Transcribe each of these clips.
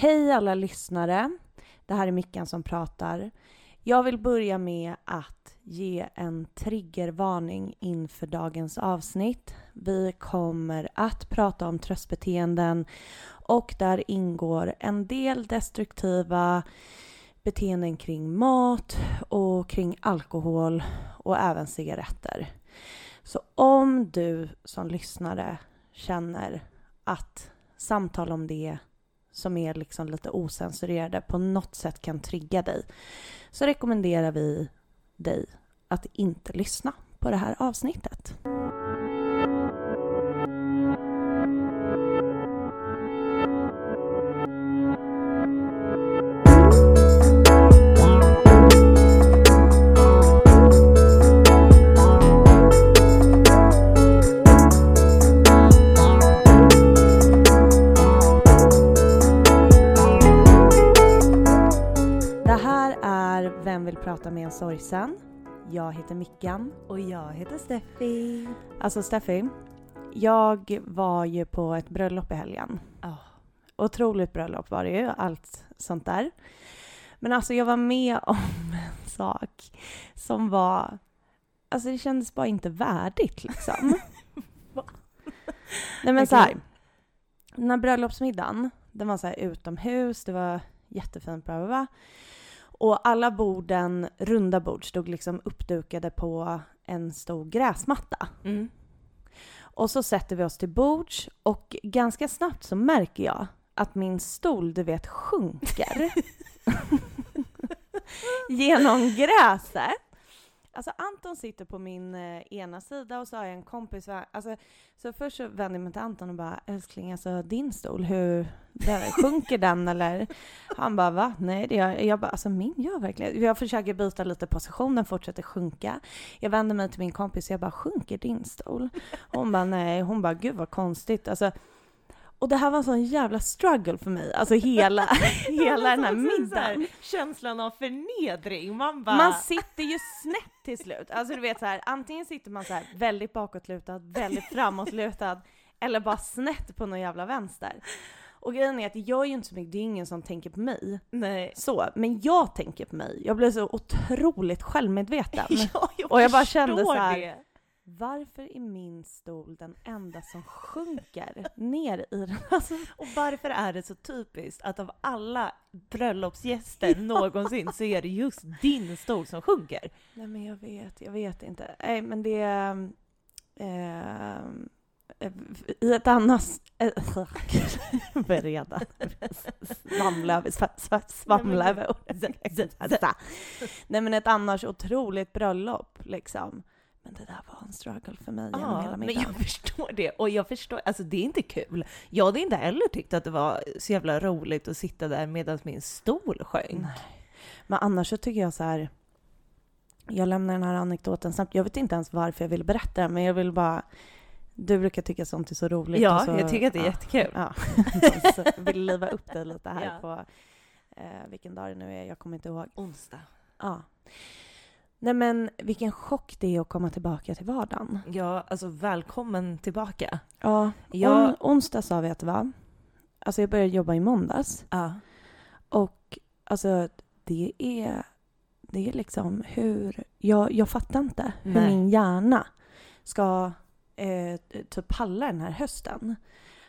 Hej alla lyssnare. Det här är Mickan som pratar. Jag vill börja med att ge en triggervarning inför dagens avsnitt. Vi kommer att prata om tröstbeteenden och där ingår en del destruktiva beteenden kring mat och kring alkohol och även cigaretter. Så om du som lyssnare känner att samtal om det som är liksom lite osensurerade på något sätt kan trigga dig så rekommenderar vi dig att inte lyssna på det här avsnittet. Prata med en sorgsen? Jag heter Mickan. Och jag heter Steffi. Alltså Steffi, jag var ju på ett bröllop i helgen. Ja. Otroligt bröllop var det ju, allt sånt där. Men alltså jag var med om en sak som var... Alltså det kändes bara inte värdigt liksom. Nej men Okej. så här. Den här bröllopsmiddagen, den var så här utomhus, det var jättefint bla bla bla. Och alla borden, runda bord, stod liksom uppdukade på en stor gräsmatta. Mm. Och så sätter vi oss till bords och ganska snabbt så märker jag att min stol, du vet, sjunker. Genom gräset. Alltså Anton sitter på min eh, ena sida och så har jag en kompis. Alltså, så först så vänder jag mig till Anton och bara älskling, alltså din stol, hur där, sjunker den eller? Han bara va? Nej det gör jag. bara alltså min gör verkligen. Jag försöker byta lite position, den fortsätter sjunka. Jag vänder mig till min kompis och jag bara sjunker din stol? Hon bara nej, hon bara gud vad konstigt. Alltså, och det här var en sån jävla struggle för mig, alltså hela, hela den här middagen. Känslan av förnedring. Man bara... Man sitter ju snett till slut. Alltså du vet så här, antingen sitter man så här väldigt bakåtlutad, väldigt framåtlutad, eller bara snett på någon jävla vänster. Och grejen är att det gör ju inte så mycket, det är ingen som tänker på mig. Nej. Så, men jag tänker på mig. Jag blev så otroligt självmedveten. Ja, jag Och jag bara kände så här- det. Varför är min stol den enda som sjunker ner i den? Alltså, Och varför är det så typiskt att av alla bröllopsgäster någonsin så är det just din stol som sjunker? Nej men jag vet, jag vet inte. Nej men det... Eh, eh, I ett annat... Bereda. Svamla över, sva- sva- svamla över. Nej men ett annars otroligt bröllop liksom. Men det där var en struggle för mig genom Ja, hela men middagen. jag förstår det. Och jag förstår, alltså det är inte kul. Jag hade inte heller tyckt att det var så jävla roligt att sitta där medan min stol sjönk. Nej. Men annars så tycker jag så här. Jag lämnar den här anekdoten snabbt. Jag vet inte ens varför jag vill berätta den, men jag vill bara... Du brukar tycka sånt är så roligt. Ja, så, jag tycker att det är ja, jättekul. Ja. så vill liva upp dig lite här Ja. på eh, vilken dag det nu är. Jag kommer inte ihåg. Onsdag. Ja. Nej men vilken chock det är att komma tillbaka till vardagen. Ja, alltså välkommen tillbaka. Ja, Jag- on, onsdag sa vi att det var. Alltså jag började jobba i måndags. Ja. Och alltså det är, det är liksom hur, jag, jag fattar inte hur Nej. min hjärna ska eh, typ palla den här hösten.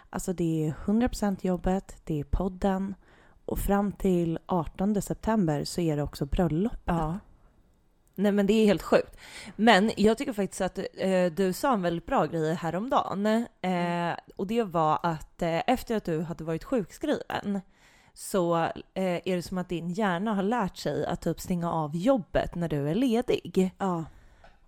Alltså det är 100% jobbet, det är podden och fram till 18 september så är det också bröllopet. Ja. Nej men det är helt sjukt. Men jag tycker faktiskt att eh, du sa en väldigt bra grej häromdagen. Eh, och det var att eh, efter att du hade varit sjukskriven så eh, är det som att din hjärna har lärt sig att typ stänga av jobbet när du är ledig. Ja.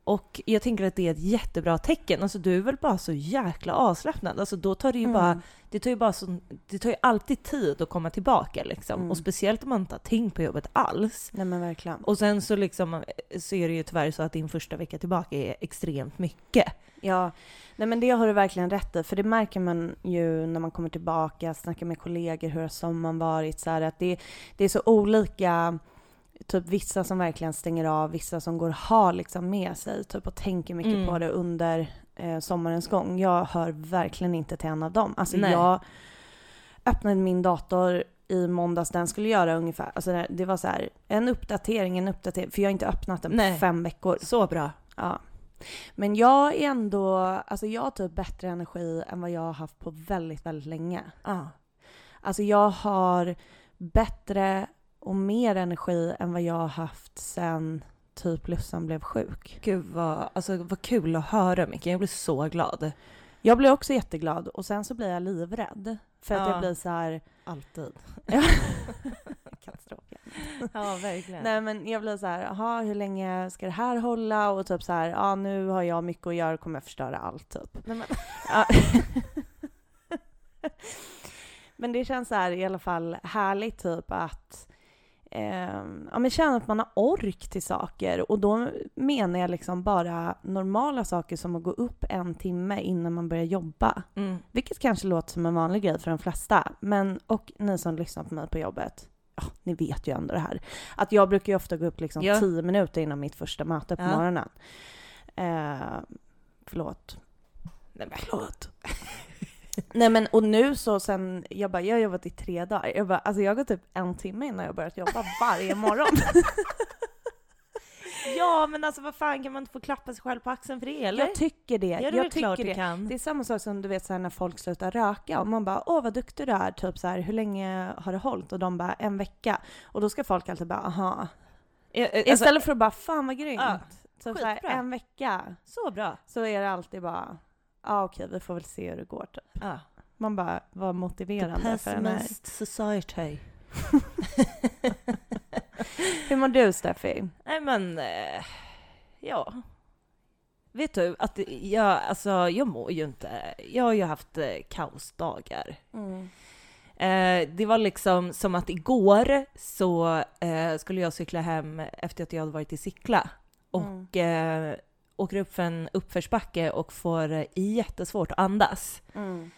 Och jag tänker att det är ett jättebra tecken. Alltså du är väl bara så jäkla avslappnad. Alltså då tar det ju Mm. bara, det tar ju bara så, det tar ju alltid tid att komma tillbaka liksom. Mm. Och speciellt om man inte har tänkt på jobbet alls. Nej men verkligen. Och sen så liksom så är det ju tyvärr så att din första vecka tillbaka är extremt mycket. Ja, nej men det har du verkligen rätt i. För det märker man ju när man kommer tillbaka, snackar med kollegor, hur har sommaren varit? Så här, att det, det är så olika, typ vissa som verkligen stänger av, vissa som går och har liksom med sig typ, och tänker mycket Mm. på det under eh, sommarens gång. Jag hör verkligen inte till en av dem. Alltså Nej. jag öppnade min dator i måndags, den skulle göra ungefär, alltså det- var så här, en uppdatering, en uppdatering, för jag har inte öppnat den på Nej. fem veckor. Så bra. Ja. Men jag är ändå, alltså jag har typ bättre energi än vad jag har haft på väldigt, väldigt länge. Ja. Alltså jag har bättre och mer energi än vad jag har haft sen typ Lussan blev sjuk. Gud vad, alltså, vad kul att höra Micke, jag blir så glad. Jag blir också jätteglad och sen så blir jag livrädd. För att Ja. jag blir så här... Alltid. Katastrof. Ja, verkligen. Nej men jag blir så här, jaha hur länge ska det här hålla? Och typ så här, ja nu har jag mycket att göra och kommer jag förstöra allt typ. Nej, men, men det känns så här i alla fall härligt typ att eh, ja, men känna att man har ork till saker och då menar jag liksom bara normala saker som att gå upp en timme innan man börjar jobba. mm. Vilket kanske låter som en vanlig grej för de flesta. Men, och ni som lyssnar på mig på jobbet, ja, ni vet ju ändå det här. Att jag brukar ju ofta gå upp liksom Ja. tio minuter innan mitt första möte på Ja. morgonen. Eh, förlåt. Nej, men. Förlåt. Nej men och nu så sen, jag bara, jag har jobbat i tre dagar. Jag bara, alltså jag går typ en timme innan jag börjat jobba varje morgon. Ja, men alltså vad fan, kan man inte få klappa sig själv på axeln för det eller? jag tycker det. ja, det är jag tycker klart det. du kan. Det är samma sak som du vet så här, när folk slutar röka och man bara åh vad duktig du är, typ så här, hur länge har det hållit? Och de bara en vecka. Och då ska folk alltid bara aha. Eh, alltså, Istället för att bara fan vad grymt. Ja, typ så här, en vecka så bra. så är det alltid bara ja okej vi får väl se hur det går typ. Ja. Man bara vad The motiverande för den här. society. Hur mår du Steffi? Nej men, eh, ja. Vet du att jag, alltså jag mår ju inte, jag har ju haft eh, kaosdagar. Eh, det var liksom som att igår så eh, skulle jag cykla hem efter att jag hade varit i Sickla och eh, åker upp för en uppförsbacke och får jättesvårt att andas. Mm.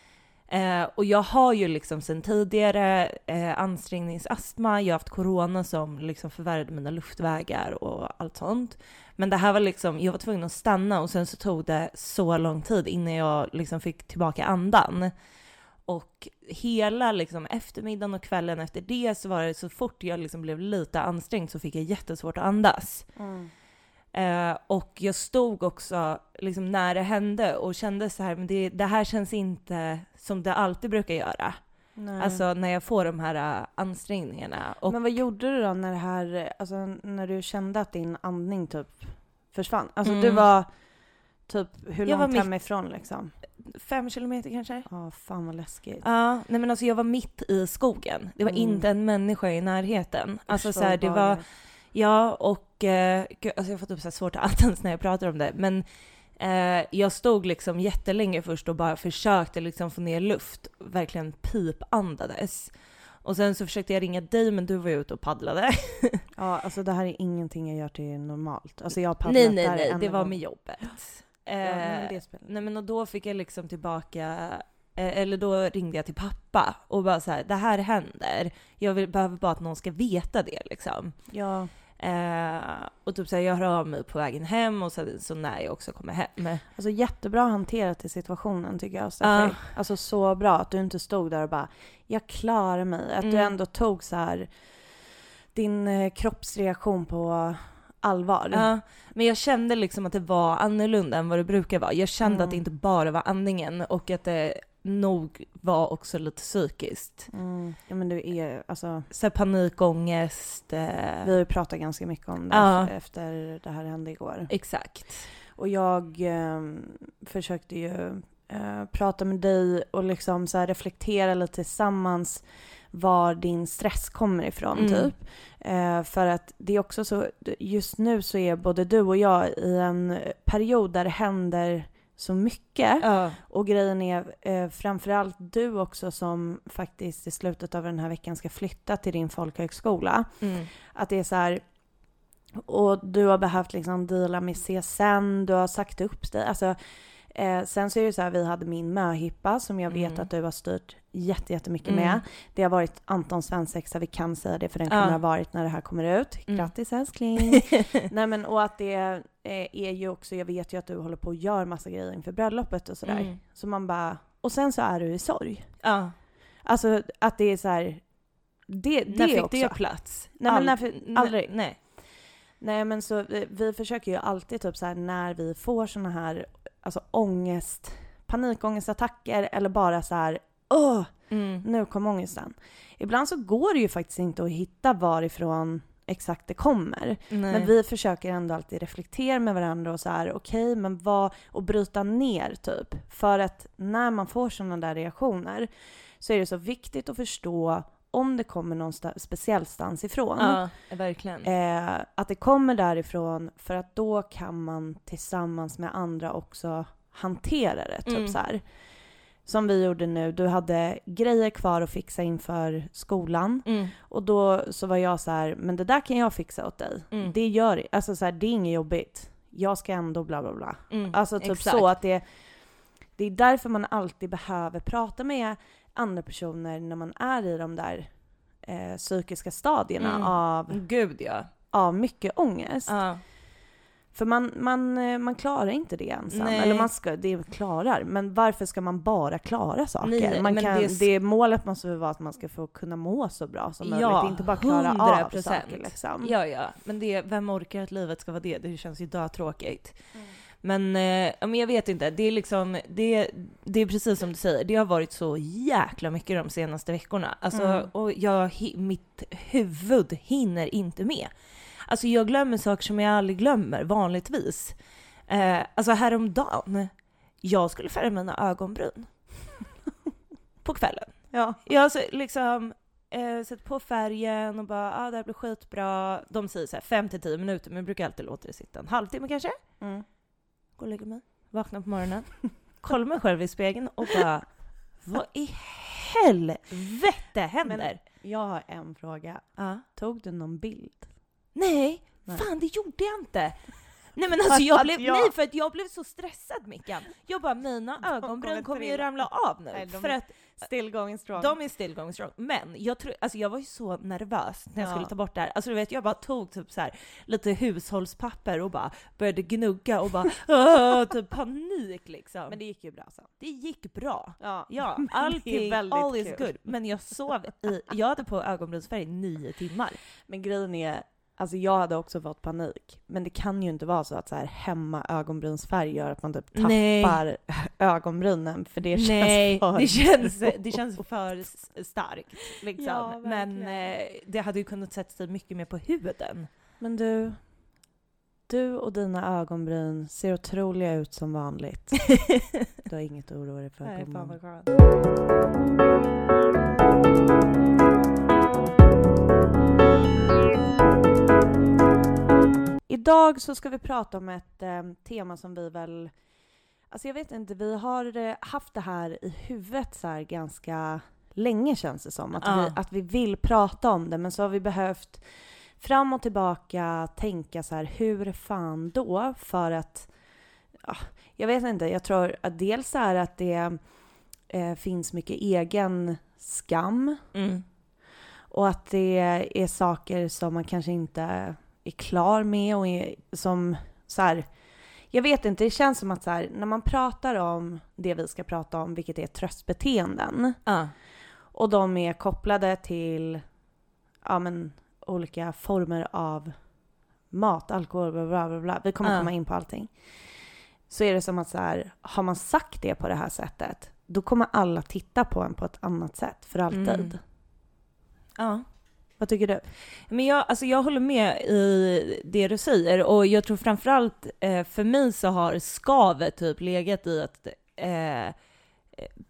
Eh, och jag har ju liksom sen tidigare eh, ansträngningsastma, jag har haft corona som liksom förvärrade mina luftvägar och allt sånt. Men det här var liksom, jag var tvungen att stanna och sen så tog det så lång tid innan jag liksom fick tillbaka andan. Och hela liksom eftermiddagen och kvällen efter det så var det så fort jag liksom blev lite ansträngd så fick jag jättesvårt att andas. Mm. Eh, och jag stod också liksom när det hände och kände så här, men det, det här känns inte som det alltid brukar göra. Nej. Alltså när jag får de här uh, ansträngningarna. Och Men vad gjorde du då när det här, alltså när du kände att din andning typ försvann? Alltså Mm. du var typ hur Jag långt hemifrån liksom? fem kilometer kanske? Ja, fan vad läskigt. Ja, nej men alltså jag var mitt i skogen. Det var Mm. inte en människa i närheten. Alltså så här, det var. Ja och, eh, gud, alltså jag får typ så här svårt att andas när jag pratar om det. Men eh, jag stod liksom jättelänge först och bara försökte liksom få ner luft, verkligen pipandades. Och sen så försökte jag ringa dig men du var ju ute och paddlade. Ja, alltså det här är ingenting jag gör till normalt. Alltså jag har paddlat nej nej nej, det var gång. med jobbet. Ja, Eh, men det spelar Nej men och då fick jag liksom tillbaka, eh, eller då ringde jag till pappa och bara så här, det här händer. Jag vill, behöver bara att någon ska veta det liksom. Ja, Eh, och typ så här, jag hör av mig på vägen hem och så, så när jag också kommer hem. alltså jättebra hanterat i situationen tycker jag Steffi. Ja. Alltså så bra att du inte stod där och bara, jag klarar mig. Att du Mm. ändå tog så här din eh, kroppsreaktion på allvar. Ja, men jag kände liksom att det var annorlunda än vad det brukar vara. Jag kände Mm. att det inte bara var andningen och att det nog var också lite psykiskt. Mm. Ja men du är, alltså Så här panikångest. Eh, Vi har ju pratat ganska mycket om det Ja. efter det här hände igår. Exakt. Och jag eh, försökte ju eh, prata med dig och liksom så reflektera lite tillsammans var din stress kommer ifrån Mm. typ. Eh, för att det är också så, just nu så är både du och jag i en period där det händer så mycket. Ja. Och grejen är eh, framförallt du också som faktiskt i slutet av den här veckan ska flytta till din folkhögskola. Mm. Att det är så här, och du har behövt liksom deala med CSN, du har sagt upp dig. Alltså, eh, sen så är det så här, vi hade min möhippa som jag vet Mm. att du har styrt jätte, jättemycket Mm. med. Det har varit Antons svensexa, vi kan säga det för den kommer Ja. ha varit när det här kommer ut. Mm. Grattis älskling! Nej men och att det eh, är ju också, jag vet ju att du håller på och gör massa grejer inför bröllopet och sådär. Mm. Så man bara, och sen så är du i sorg. Ja. Alltså att det är så här, det, det när fick också. det plats? Nej, men när aldrig. Nej. Nej men så vi, vi försöker ju alltid typ så här när vi får såna här alltså ångest, panikångestattacker eller bara så här åh, Mm. nu kom ångesten. Ibland så går det ju faktiskt inte att hitta varifrån exakt det kommer. Nej. Men vi försöker ändå alltid reflektera med varandra och så här okej men vad, och bryta ner typ. För att när man får sådana där reaktioner så är det så viktigt att förstå om det kommer någonstans speciell stans ifrån. Ja, verkligen. Eh, att det kommer därifrån för att då kan man tillsammans med andra också hantera det. Typ Mm. så här. Som vi gjorde nu, du hade grejer kvar att fixa inför skolan Mm. och då så var jag så här, men det där kan jag fixa åt dig. Mm. Det gör, alltså så här, det är inget jobbigt. Jag ska ändå bla bla bla. Mm. Alltså typ Exakt. så att det, det är därför man alltid behöver prata med andra personer när man är i de där eh, psykiska stadierna Mm. av, Gud ja. av mycket ångest. ja. För man, man, eh, man klarar inte det ensam. Nej. Eller man ska, det klarar, men varför ska man bara klara saker? Nej, man kan, det det, är- målet måste väl vara att man ska få kunna må så bra som Ja, möjligt, inte bara klara av 100%. saker liksom. Ja, ja. Men det, vem orkar att livet ska vara det? Det känns ju dötråkigt. Mm. Men, eh, men jag vet inte. Det är liksom, det, det är precis som du säger. Det har varit så jäkla mycket de senaste veckorna. Alltså, Mm. och jag, mitt huvud hinner inte med. Alltså jag glömmer saker som jag aldrig glömmer vanligtvis. Eh, alltså häromdagen, jag skulle färga mina ögonbryn. På kvällen. Ja. Jag har så liksom eh, sett på färgen och bara ah, det här blir skitbra. De säger så här 5 till 10 minuter men jag brukar alltid låta det sitta en halvtimme kanske. Mm. Gå och lägga mig, vakna på morgonen, kolla mig själv i spegeln och bara vad i helvete händer? Jag har en fråga. Ja. Tog du någon bild? Nej, Nej. fan det gjorde jag inte. Nej men alltså jag blev, jag- nej för att jag blev så stressad Mickan. Jag bara mina ögonbryn kommer ju ramla av nu. Nej, de för är att Still going strong. De är still going strong. Men jag, tror, alltså jag var ju så nervös när jag Ja. skulle ta bort det här. Alltså du vet, jag bara tog typ så här lite hushållspapper och bara började gnugga och bara typ panik liksom. Men det gick ju bra sen. det gick bra. Ja. Ja, allting, all is kul. good. Men jag sov i, jag hade på ögonbrynsfärg i nio timmar. Men grejen är, alltså jag hade också fått panik. Men det kan ju inte vara så att så här hemma ögonbrynsfärg gör att man typ Nej. tappar ögonbrynen. För det känns Nej, för... det känns, det känns för starkt. Liksom. Ja, Men eh, det hade ju kunnat sätta sig mycket mer på huden. Men du, du och dina ögonbryn ser otroliga ut som vanligt. Du har inget att oroa dig för Nej, fan vad Idag så ska vi prata om ett eh, tema som vi väl... Alltså jag vet inte, vi har eh, haft det här i huvudet så här ganska länge känns det som. Att, Ja. vi, att vi vill prata om det men så har vi behövt fram och tillbaka tänka så här, hur fan då? För att, ja, jag vet inte, jag tror att dels är att det eh, finns mycket egen skam Mm. och att det är saker som man kanske inte är klar med och är, som så här, jag vet inte, det känns som att så här, när man pratar om det vi ska prata om, vilket är tröstbeteenden, Ja. och de är kopplade till ja, men, olika former av mat, alkohol, bla bla bla, bla. vi kommer Ja. komma in på allting. Så är det som att så här, har man sagt det på det här sättet, då kommer alla titta på en på ett annat sätt för alltid. Mm. Ja. Vad tycker du? Men jag, alltså jag håller med i det du säger och jag tror framförallt eh, för mig så har skavet typ legat i att eh,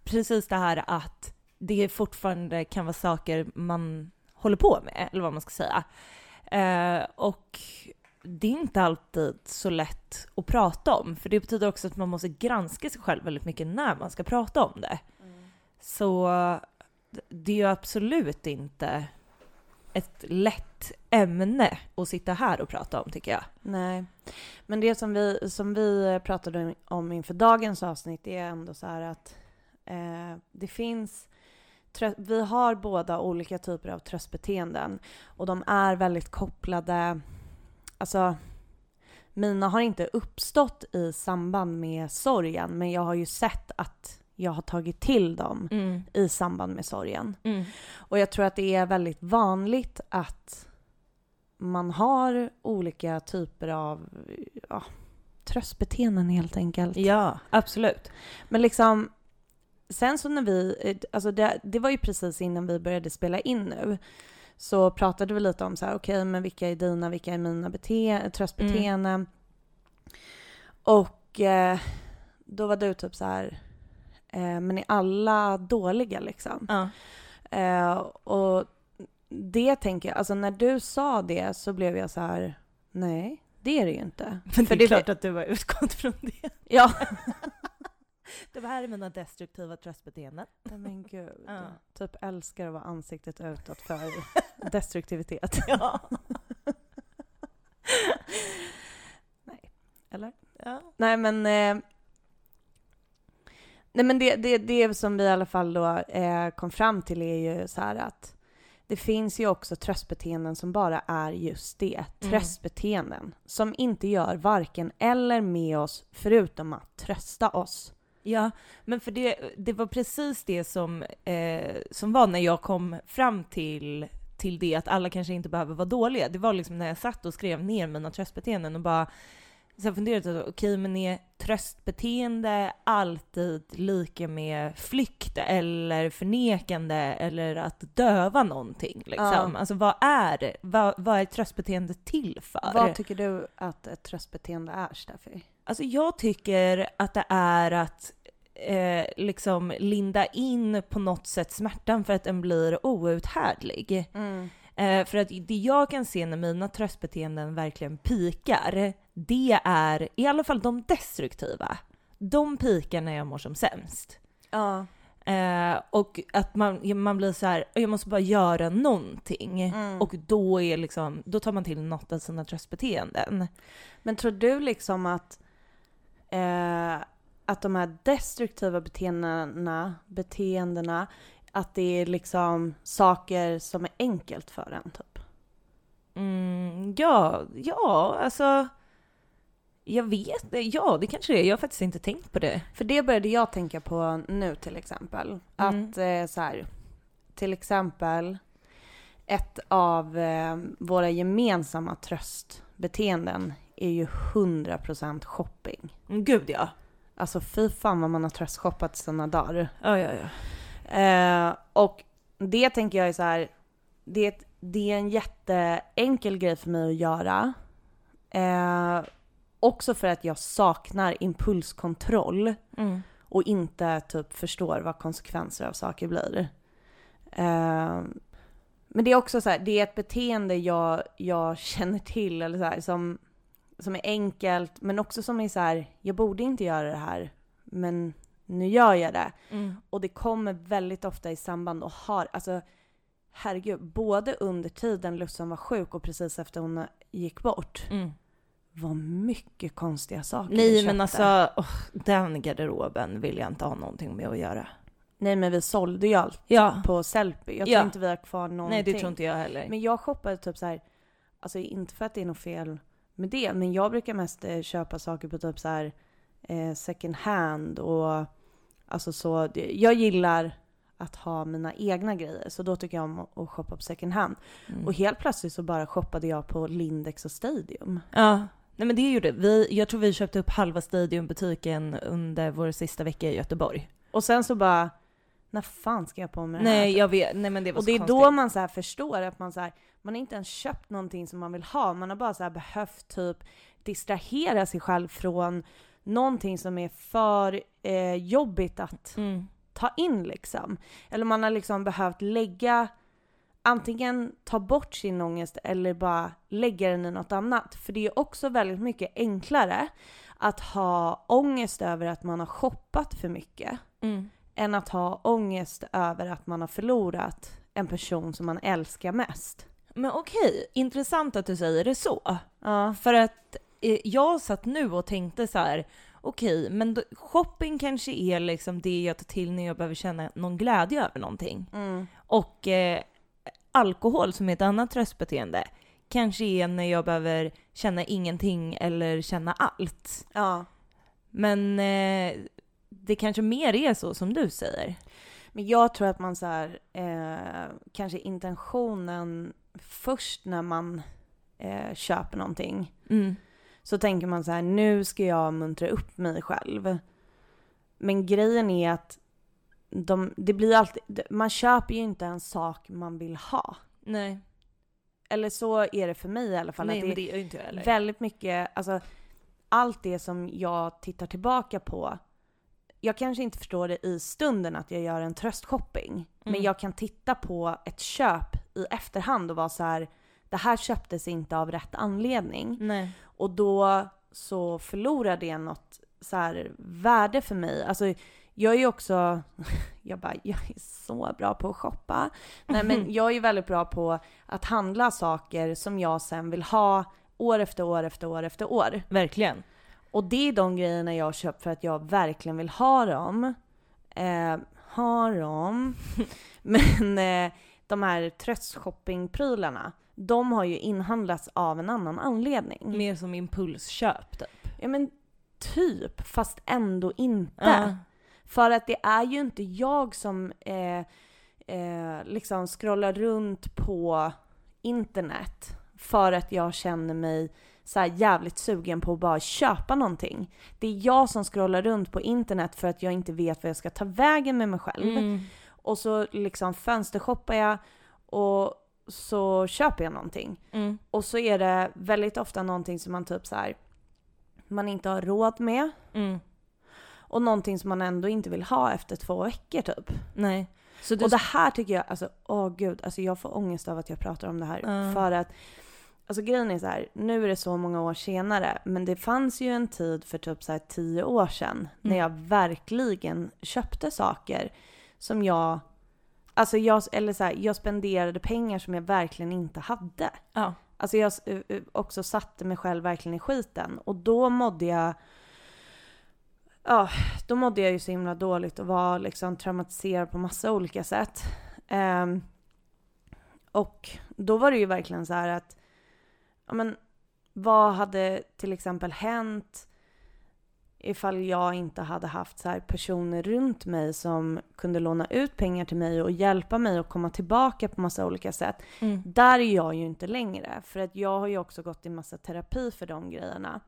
precis det här att det fortfarande kan vara saker man håller på med, eller vad man ska säga. Eh, och det är inte alltid så lätt att prata om, för det betyder också att man måste granska sig själv väldigt mycket när man ska prata om det. Så det är ju absolut inte ett lätt ämne att sitta här och prata om tycker jag. Nej, men det som vi, som vi pratade om inför dagens avsnitt är ändå så här att eh, det finns vi har båda olika typer av tröstbeteenden och de är väldigt kopplade, alltså mina har inte uppstått i samband med sorgen men jag har ju sett att jag har tagit till dem Mm. i samband med sorgen. Mm. Och jag tror att det är väldigt vanligt att man har olika typer av ja, tröstbeteenden helt enkelt. Ja, absolut. Men liksom, sen så när vi, alltså det, det var ju precis innan vi började spela in nu, så pratade vi lite om så här, okej men vilka är dina, vilka är mina bete- tröstbeteenden? Och eh, då var du typ så här, men är alla dåliga liksom? Ja. Eh, och det tänker jag, alltså när du sa det så blev jag så här, nej det är det ju inte. Men För det är det- klart att du har utgått från det. Ja. Det här är mina destruktiva tröstbeteenden. Nej men gud. Ja. Typ älskar att vara ansiktet utåt för destruktivitet. Ja. Eller? ja. Nej men... Nej men det, det, det som vi i alla fall då eh, kom fram till är ju så här att det finns ju också tröstbeteenden som bara är just det. Mm. Tröstbeteenden. Som inte gör varken eller med oss förutom att trösta oss. Ja, men för det, det var precis det som, eh, som var när jag kom fram till, till det att alla kanske inte behöver vara dåliga. Det var liksom när jag satt och skrev ner mina tröstbeteenden och bara så jag funderade, okej men är tröstbeteende alltid lika med flykt eller förnekande eller att döva någonting liksom? Ja. Alltså vad är, vad, vad är tröstbeteende till för? Vad tycker du att ett tröstbeteende är, Steffi? Alltså jag tycker att det är att eh, liksom linda in på något sätt smärtan för att den blir outhärdlig. Eh, för att det jag kan se när mina tröstbeteenden verkligen pikar, det är i alla fall de destruktiva. De pikar när jag mår som sämst. Ja. Eh, och att man, man blir så här, jag måste bara göra någonting. Mm. Och då, är liksom, då tar man till något av sina tröstbeteenden. Men tror du liksom att, eh, att de här destruktiva beteendena, beteendena, att det är liksom saker som är enkelt för en typ? Mm, ja, ja, alltså. Jag vet Ja, det kanske det är. Jag har faktiskt inte tänkt på det. För det började jag tänka på nu till exempel. Mm. Att eh, så här, till exempel ett av eh, våra gemensamma tröstbeteenden är ju 100% shopping. Mm, Gud ja. Alltså fy fan vad man har tröstshoppat sina dagar. Ja, ja, ja. Eh, och det tänker jag är så här, det det är en jätteenkel grej för mig att göra. Eh, också för att jag saknar impulskontroll Mm. och inte typ förstår vad konsekvenser av saker blir. Eh, men det är också så här, det är ett beteende jag, jag känner till eller så här, som, som är enkelt men också som är så här, jag borde inte göra det här men nu gör jag det. Mm. Och det kommer väldigt ofta i samband och har, alltså herregud, både under tiden Lussan var sjuk och precis efter hon gick bort Mm. Var mycket konstiga saker vi Nej, men köpte. alltså åh, den garderoben vill jag inte ha någonting med att göra. Nej men vi sålde ju allt Ja. på Sellpy. Jag tror Ja. inte vi har kvar någonting. Nej, det tror inte jag heller. Men jag shoppade typ så här, alltså inte för att det är något fel med det, men jag brukar mest eh, köpa saker på typ så här eh, second hand och alltså så. Jag gillar att ha mina egna grejer, så då tycker jag om att shoppa på second hand. Mm. Och helt plötsligt så bara shoppade jag på Lindex och Stadium. Ja. Nej men det gjorde vi. Jag tror vi köpte upp halva Stadiumbutiken under vår sista vecka i Göteborg. Och sen så bara, när fan ska jag på med det här? Nej jag vet, nej men det var Och så det är konstigt. då man så här förstår att man så här, man har inte ens köpt någonting som man vill ha, man har bara så här behövt typ distrahera sig själv från någonting som är för eh, jobbigt att Mm. ta in liksom. Eller man har liksom behövt lägga, antingen ta bort sin ångest eller bara lägga den i något annat. För det är också väldigt mycket enklare att ha ångest över att man har shoppat för mycket Mm. än att ha ångest över att man har förlorat en person som man älskar mest. Men okej, intressant att du säger det så. Ja. För att eh, jag satt nu och tänkte så här, okej, men då, shopping kanske är liksom det jag tar till när jag behöver känna någon glädje över någonting. Mm. Och eh, alkohol som är ett annat tröstbeteende kanske är när jag behöver känna ingenting eller känna allt. Ja. Men eh, det kanske mer är så som du säger. Men jag tror att man så här, eh, kanske intentionen först när man eh, köper någonting. Mm. Så tänker man så här, nu ska jag muntra upp mig själv. Men grejen är att de, det blir alltid, man köper ju inte en sak man vill ha. Nej. Eller så är det för mig i alla fall. Nej, att det, men det är inte jag heller. väldigt mycket, alltså allt det som jag tittar tillbaka på. Jag kanske inte förstår det i stunden att jag gör en tröstshopping. Men Mm. jag kan titta på ett köp i efterhand och vara så här. det här köptes inte av rätt anledning. Nej. Och då så förlorar det något så här värde för mig. Alltså jag är ju också, jag bara, jag är så bra på att shoppa. Nej men jag är ju väldigt bra på att handla saker som jag sen vill ha år efter år efter år efter år. Verkligen. Och det är de grejerna jag har köpt för att jag verkligen vill ha dem. Eh, ha dem. Men eh, de här tröstshoppingprylarna, de har ju inhandlats av en annan anledning. Mer som impulsköp typ. Ja men typ, fast ändå inte. Ja. För att det är ju inte jag som eh, eh, liksom scrollar runt på internet för att jag känner mig så jävligt sugen på att bara köpa någonting. Det är jag som scrollar runt på internet för att jag inte vet vad jag ska ta vägen med mig själv. Mm. Och så liksom fönstershoppar jag och så köper jag någonting. Mm. Och så är det väldigt ofta någonting som man typ så här man inte har råd med. Mm. Och någonting som man ändå inte vill ha efter två veckor typ. Nej. Så du... Och det här tycker jag, alltså åh gud, alltså jag får ångest av att jag pratar om det här. Ja. För att, alltså grejen är så här, nu är det så många år senare, men det fanns ju en tid för typ så här tio år sedan när Mm. jag verkligen köpte saker som jag, alltså jag, eller så här, jag spenderade pengar som jag verkligen inte hade. Ja. Alltså jag eh, eh, också satte mig själv verkligen i skiten och då mådde jag Ja, då mådde jag ju så himla dåligt och var liksom traumatiserad på massa olika sätt. Ehm, och då var det ju verkligen så här att, ja men vad hade till exempel hänt ifall jag inte hade haft så här personer runt mig som kunde låna ut pengar till mig och hjälpa mig att komma tillbaka på massa olika sätt. Mm. Där är jag ju inte längre, för att jag har ju också gått i massa terapi för de grejerna.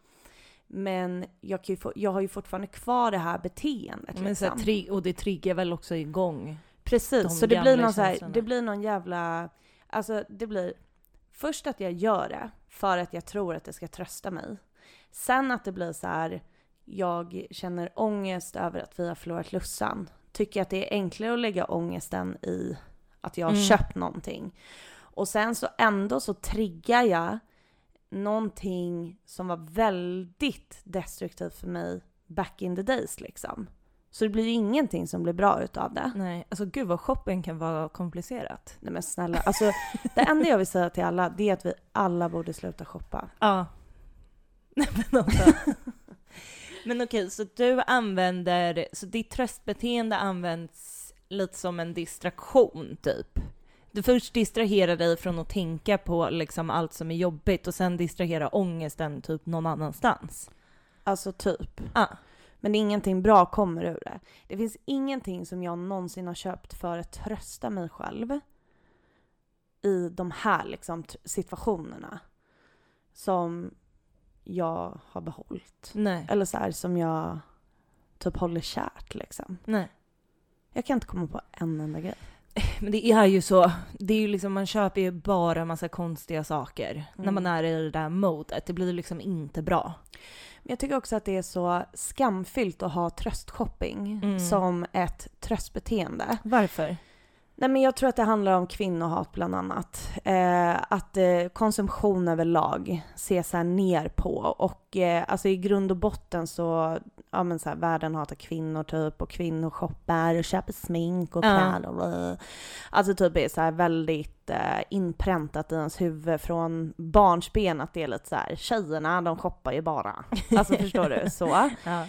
Men jag, kan få, jag har ju fortfarande kvar det här beteendet. Men så här, Liksom. och det triggar väl också igång. de Precis, så det blir, någon så här, det blir någon jävla... Alltså det blir först att jag gör det för att jag tror att det ska trösta mig. Sen att det blir så här, jag känner ångest över att vi har förlorat Lussan. Tycker att det är enklare att lägga ångesten i att jag har Mm. köpt någonting. Och sen så ändå så triggar jag någonting som var väldigt destruktivt för mig back in the days liksom. Så det blir ju ingenting som blir bra utav det. Nej, alltså gud vad shopping kan vara komplicerat. Nej men snälla, alltså det enda jag vill säga till alla det är att vi alla borde sluta shoppa. Ja. Nej men alltså. Men okej, så du använder, så ditt tröstbeteende används lite som en distraktion typ? Du först distraherar dig från att tänka på liksom allt som är jobbigt och sen distraherar ångesten typ någon annanstans. Alltså typ. Ja. Men ingenting bra kommer ur det. Det finns ingenting som jag någonsin har köpt för att trösta mig själv i de här liksom situationerna som jag har behållit. Nej. Eller så här som jag typ håller kärt liksom. Nej. Jag kan inte komma på en enda grej. Men det är ju så, det är ju liksom, man köper ju bara massa konstiga saker när Mm. man är i det där modet. Det blir liksom inte bra. Men jag tycker också att det är så skamfyllt att ha tröstshopping Mm. som ett tröstbeteende. Varför? Nej men jag tror att det handlar om kvinnohat bland annat. Eh, att eh, konsumtion överlag ses här ner på och eh, alltså i grund och botten så, ja men så här, världen hatar kvinnor typ och kvinnor shoppar och köper smink och kläder. och- Alltså typ är så här väldigt eh, inpräntat i ens huvud från barnsben att det är lite så här, tjejerna de shoppar ju bara. Alltså förstår du? Så. Ja.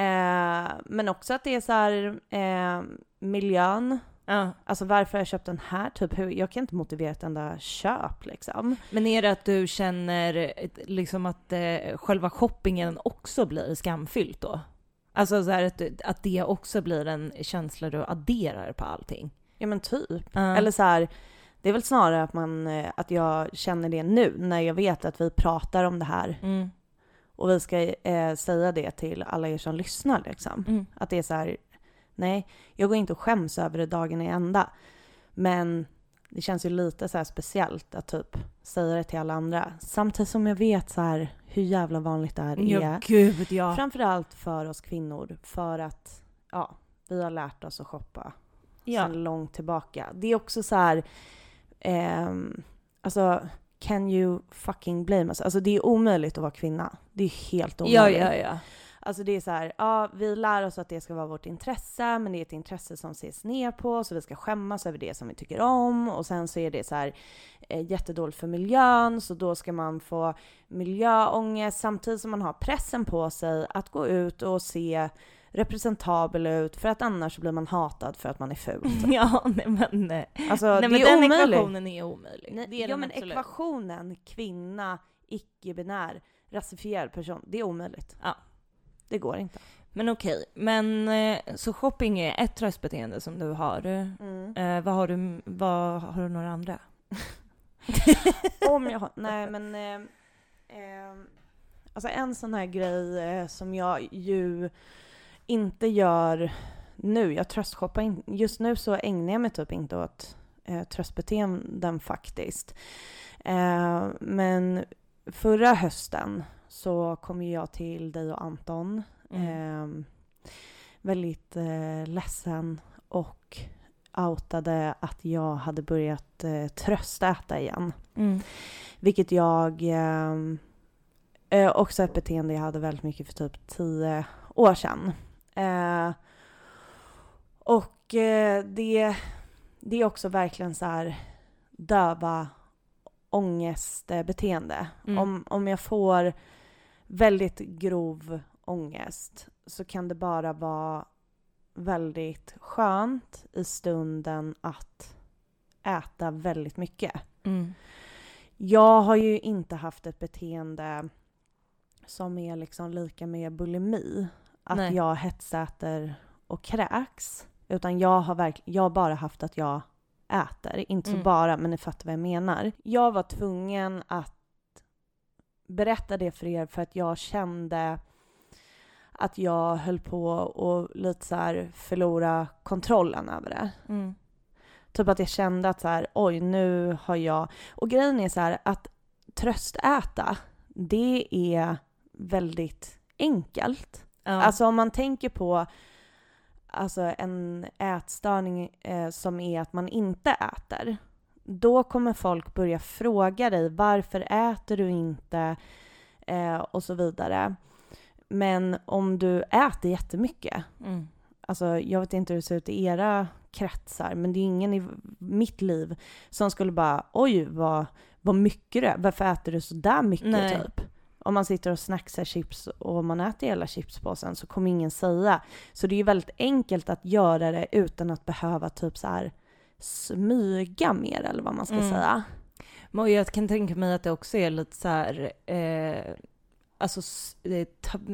Eh, men också att det är så här, eh, miljön. Ja. Alltså varför har jag köpt den här? Typ, hur, jag kan inte motivera ett enda köp liksom. Men är det att du känner liksom att eh, själva shoppingen också blir skamfyllt då? Alltså så här att, att det också blir en känsla du adderar på allting. Ja men typ. Ja. Eller så här, det är väl snarare att, man, eh, att jag känner det nu när jag vet att vi pratar om det här Mm. och vi ska eh, säga det till alla er som lyssnar liksom. Mm. Att det är så här, nej, jag går inte och skäms över det dagen i ända. Men det känns ju lite så här speciellt att typ säga det till alla andra. Samtidigt som jag vet så här hur jävla vanligt det här är. Ja, gud ja. Framförallt för oss kvinnor. För att, ja, vi har lärt oss att shoppa ja. sedan långt tillbaka. Det är också så här, ehm, alltså can you fucking blame us? Alltså det är omöjligt att vara kvinna. Det är helt omöjligt. ja, ja, ja. Alltså det är så här, ja vi lär oss att det ska vara vårt intresse, men det är ett intresse som ses ner på, så vi ska skämmas över det som vi tycker om. Och sen så är det så här eh, jättedåligt för miljön, så då ska man få miljöångest samtidigt som man har pressen på sig att gå ut och se representabel ut, för att annars blir man hatad för att man är ful. Ja, nej men, nej, Alltså nej, det men är den omöjligt. ekvationen är omöjlig. Nej, det är ja men absolut. ekvationen kvinna, icke-binär, rasifierad person, det är omöjligt. Ja. Det går inte. Men okej, men eh, så shopping är ett tröstbeteende som du har. Eh, vad har du, vad har du några andra? Om jag har, nej men, eh, eh, alltså en sån här grej eh, som jag ju inte gör nu, jag tröstshoppar in, just nu så ägnar jag mig typ inte åt eh, tröstbeteenden faktiskt. Eh, men förra hösten så kom ju jag till dig och Anton, Mm. eh, väldigt eh, ledsen och outade att jag hade börjat eh, tröstäta igen. Mm. Vilket jag... Eh, eh, också ett beteende jag hade väldigt mycket för typ tio år sedan. Eh, och eh, det, det är också verkligen så här döva ångestbeteende. Mm. Om, om jag får väldigt grov ångest så kan det bara vara väldigt skönt i stunden att äta väldigt mycket. Mm. Jag har ju inte haft ett beteende som är liksom lika med bulimi. Att Nej. jag hetsäter och kräks. Utan jag har, verk- jag bara haft att jag äter. Inte så Mm. bara, men ni fattar vad jag menar. Jag var tvungen att berätta det för er för att jag kände att jag höll på att lite så här förlora kontrollen över det. Mm. Typ att jag kände att så här, oj nu har jag... Och grejen är så här att tröstäta, det är väldigt enkelt. Ja. Alltså om man tänker på alltså en ätstörning eh, som är att man inte äter. Då kommer folk börja fråga dig varför äter du inte eh, och så vidare. Men om du äter jättemycket mm. Alltså, jag vet inte hur det ser ut i era kretsar, men det är ingen i mitt liv som skulle bara oj vad, vad mycket du är. Varför äter du så där mycket Nej. typ? Om man sitter och snacksar chips och man äter hela chipspåsen så kommer ingen säga. Så det är ju väldigt enkelt att göra det utan att behöva typ så här smyga mer eller vad man ska Mm. säga. Men jag kan tänka mig att det också är lite så här, eh, alltså,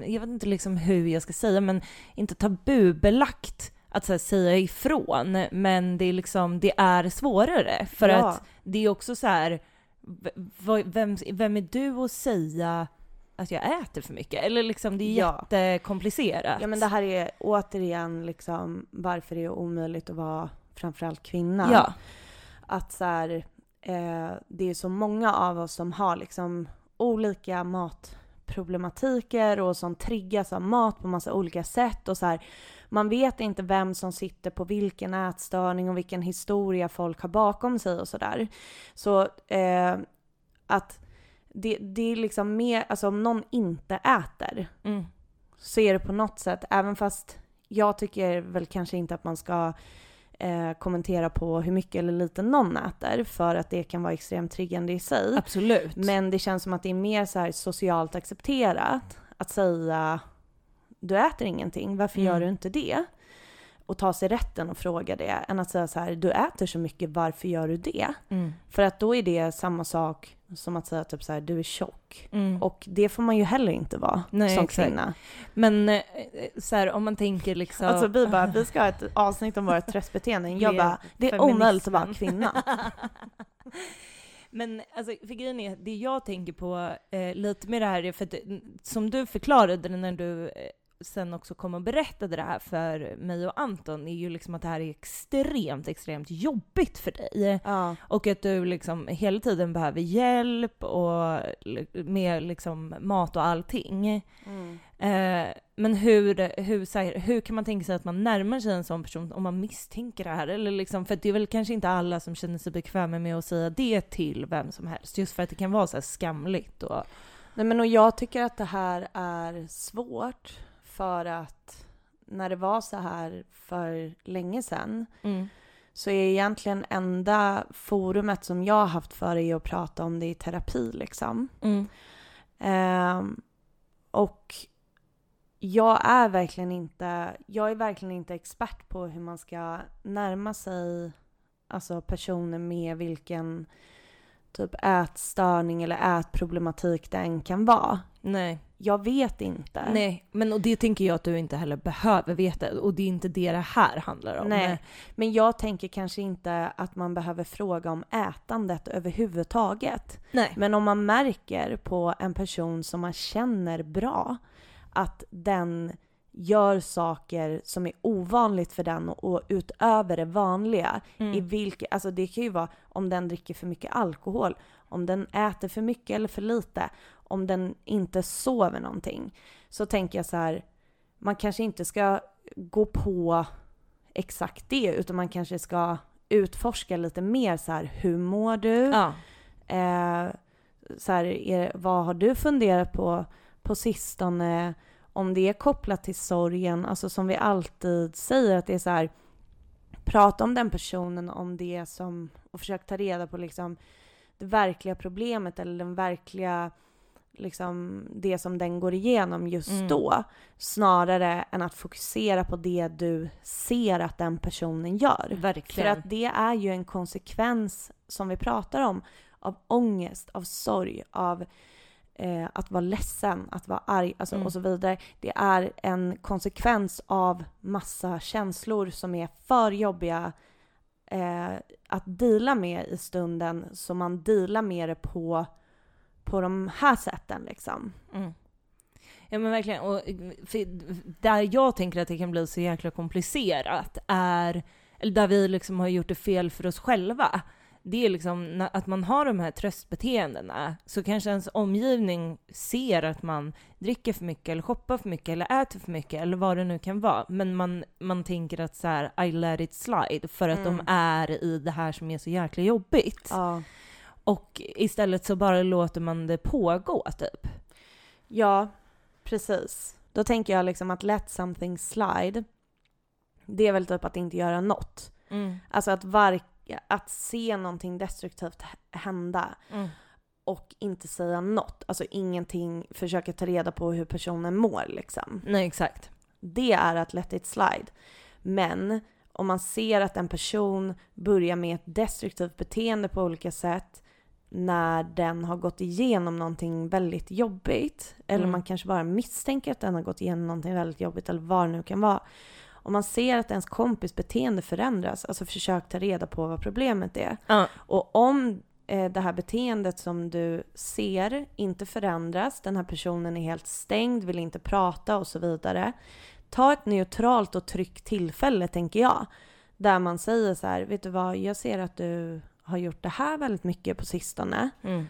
jag vet inte liksom hur jag ska säga, men inte tabubelagt att här, säga ifrån, men det är liksom, det är svårare för Ja. att det är också så här, vem, vem är du att säga att jag äter för mycket? Eller liksom, det är Ja. jättekomplicerat. Ja men det här är återigen liksom varför det är omöjligt att vara framförallt kvinna. Ja. att så här, eh, det är så många av oss som har liksom olika matproblematiker och som triggas av mat på massa olika sätt och så här, man vet inte vem som sitter på vilken ätstörning och vilken historia folk har bakom sig och sådär. Så eh, att det, det är liksom mer, alltså om någon inte äter Mm. så är det på något sätt, även fast jag tycker väl kanske inte att man ska eh, kommentera på hur mycket eller lite någon äter för att det kan vara extremt triggande i sig. Absolut. Men det känns som att det är mer så socialt accepterat att säga du äter ingenting, varför gör Mm. du inte det? Och ta sig rätten och fråga det än att säga så här, du äter så mycket, varför gör du det? Mm. För att då är det samma sak som att säga typ så här, du är tjock. Mm. Och det får man ju heller inte vara Nej, som exakt. kvinna. Men eh, så här, om man tänker liksom... Alltså vi bara, vi ska ha ett avsnitt om våra tröstbeteenden. Jag bara, det är omöjligt att vara kvinna. Men alltså, för grejen är, det jag tänker på eh, lite med det här är för att som du förklarade när du eh, sen också kom och berättade det här för mig och Anton, är ju liksom att det här är extremt, extremt jobbigt för dig. Ja. Och att du liksom hela tiden behöver hjälp och med liksom mat och allting. Mm. Eh, men hur, hur, här, hur kan man tänka sig att man närmar sig en sån person om man misstänker det här? Eller liksom, för det är väl kanske inte alla som känner sig bekväma med att säga det till vem som helst. Just för att det kan vara så skamligt. Och, Nej men och jag tycker att det här är svårt för att när det var så här för länge sedan så är egentligen enda forumet som jag har haft för det att prata om det i terapi liksom. Mm. Ehm, och jag är verkligen inte, jag är verkligen inte expert på hur man ska närma sig alltså personer med vilken typ ätstörning eller ätproblematik det än kan vara. Nej. Jag vet inte. Nej, men och det tänker jag att du inte heller behöver veta. Och det är inte det det här handlar om. Nej, men jag tänker kanske inte att man behöver fråga om ätandet överhuvudtaget. Nej. Men om man märker på en person som man känner bra att den gör saker som är ovanligt för den och utöver det vanliga. Mm. I vilka, alltså det kan ju vara om den dricker för mycket alkohol, om den äter för mycket eller för lite, om den inte sover någonting. Så tänker jag så här, man kanske inte ska gå på exakt det utan man kanske ska utforska lite mer så här, hur mår du? Ja. Eh, så här, är, vad har du funderat på på sistone? Om det är kopplat till sorgen, alltså som vi alltid säger att det är så här, prata om den personen om det som, och försök ta reda på liksom det verkliga problemet eller den verkliga, liksom det som den går igenom just Mm. då. Snarare än att fokusera på det du ser att den personen gör. För Verkligen. att det är ju en konsekvens som vi pratar om av ångest, av sorg, av eh, att vara ledsen, att vara arg alltså, Mm. och så vidare. Det är en konsekvens av massa känslor som är för jobbiga eh, att dela med i stunden så man dealar med det på, på de här sätten liksom. Mm. Ja men verkligen. Och där jag tänker att det kan bli så jäkla komplicerat är, eller där vi liksom har gjort det fel för oss själva, det är liksom att man har de här tröstbeteendena så kanske ens omgivning ser att man dricker för mycket eller shoppar för mycket eller äter för mycket eller vad det nu kan vara. Men man, man tänker att så här, I let it slide för att Mm. de är i det här som är så jäkla jobbigt. Ja. Och istället så bara låter man det pågå typ. Ja, precis. Då tänker jag liksom att let something slide, det är väl typ att inte göra något. Alltså att, var, att se någonting destruktivt hända Mm. och inte säga något. Alltså ingenting, försöka ta reda på hur personen mår liksom. Nej exakt. Det är att let it slide. Men om man ser att en person börjar med ett destruktivt beteende på olika sätt när den har gått igenom någonting väldigt jobbigt eller Mm. man kanske bara misstänker att den har gått igenom någonting väldigt jobbigt eller vad det nu kan vara. Om man ser att ens kompis beteende förändras, alltså försök ta reda på vad problemet är. Ja. Och om eh, det här beteendet som du ser inte förändras, den här personen är helt stängd, vill inte prata och så vidare. Ta ett neutralt och tryggt tillfälle tänker jag. Där man säger så här, vet du vad, jag ser att du har gjort det här väldigt mycket på sistone. Mm.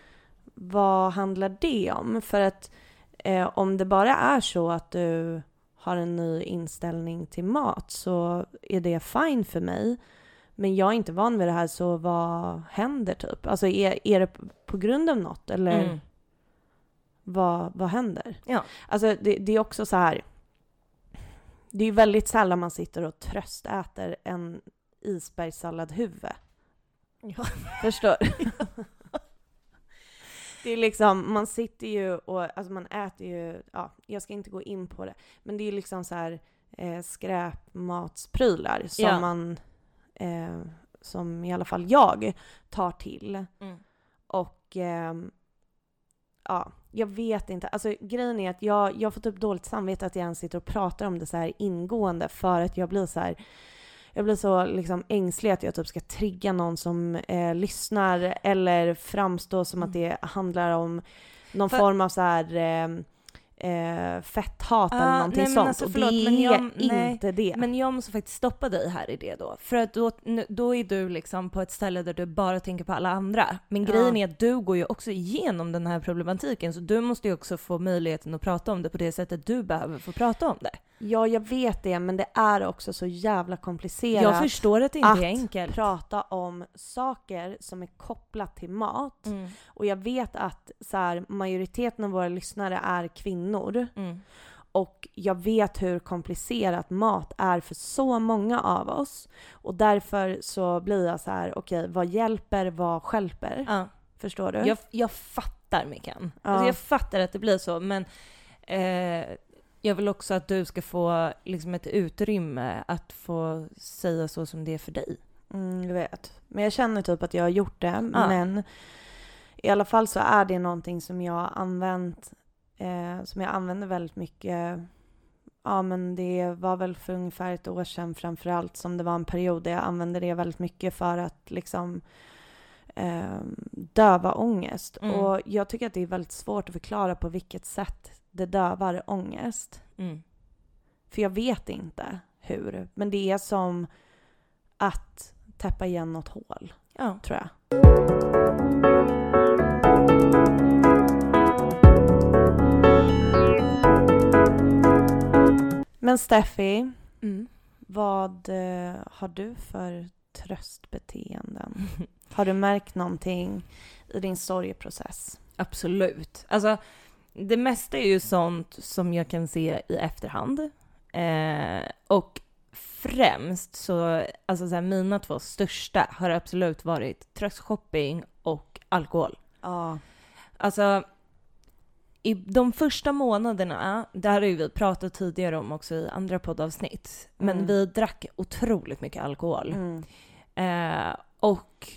Vad handlar det om? För att eh, om det bara är så att du har en ny inställning till mat så är det fine för mig. Men jag är inte van vid det här så vad händer typ? Alltså är, är det på grund av något eller Mm. vad, vad händer? Ja. Alltså det, det är också så här. Det är ju väldigt sällan man sitter och tröstäter en isbergssalladhuvud. Ja. Förstår Det är liksom, man sitter ju och, alltså man äter ju, ja, jag ska inte gå in på det, men det är liksom så här, eh, skräpmatsprylar som Ja. man, eh, som i alla fall jag tar till. Mm. Och ehm, ja, jag vet inte. Alltså grejen är att jag, jag har fått upp dåligt samvete att jag ens sitter och pratar om det så här ingående för att jag blir så här jag blir så liksom ängslig att jag typ ska trigga någon som eh, lyssnar eller framstå som att det handlar om någon För- form av så här eh, eh, fetthat eller Ah, någonting nej, sånt. alltså, och förlåt, det men är jag- nej, inte det. Men jag måste faktiskt stoppa dig här i det då. För att då, då är du liksom på ett ställe där du bara tänker på alla andra. Men Ja. grejen är att du går ju också igenom den här problematiken så du måste ju också få möjligheten att prata om det på det sättet du behöver få prata om det. Ja, jag vet det, men det är också så jävla komplicerat. Jag förstår att det inte att är enkelt. prata om saker som är kopplat till mat. Mm, Och jag vet att så här, majoriteten av våra lyssnare är kvinnor. mm, Och jag vet hur komplicerat mat är för så många av oss. Och därför så blir jag så här: okej, vad hjälper, vad stjälper? ja. Förstår du? jag, jag fattar Mikan. Ja. Alltså jag fattar att det blir så men eh, jag vill också att du ska få liksom ett utrymme att få säga så som det är för dig. Mm, jag vet. Men jag känner typ att jag har gjort det. Ja. Men i alla fall så är det någonting som jag har använt, eh, som jag använder väldigt mycket. Ja men det var väl för ungefär ett år sedan framförallt som det var en period där jag använde det väldigt mycket för att liksom eh, döva ångest. Mm. Och jag tycker att det är väldigt svårt att förklara på vilket sätt det dövar ångest. Mm. För jag vet inte hur. Men det är som att täppa igen något hål, Ja. tror jag. Men Steffi, Mm. vad eh, har du för tröstbeteenden? Har du märkt någonting i din sorgeprocess? Absolut. Alltså, det mesta är ju sånt som jag kan se i efterhand. Eh, och främst så, alltså så här, mina två största har absolut varit tröstshopping och alkohol. Ja. Alltså, i de första månaderna, det här har ju vi pratat tidigare om också i andra poddavsnitt, men Mm. vi drack otroligt mycket alkohol. Mm. Eh, och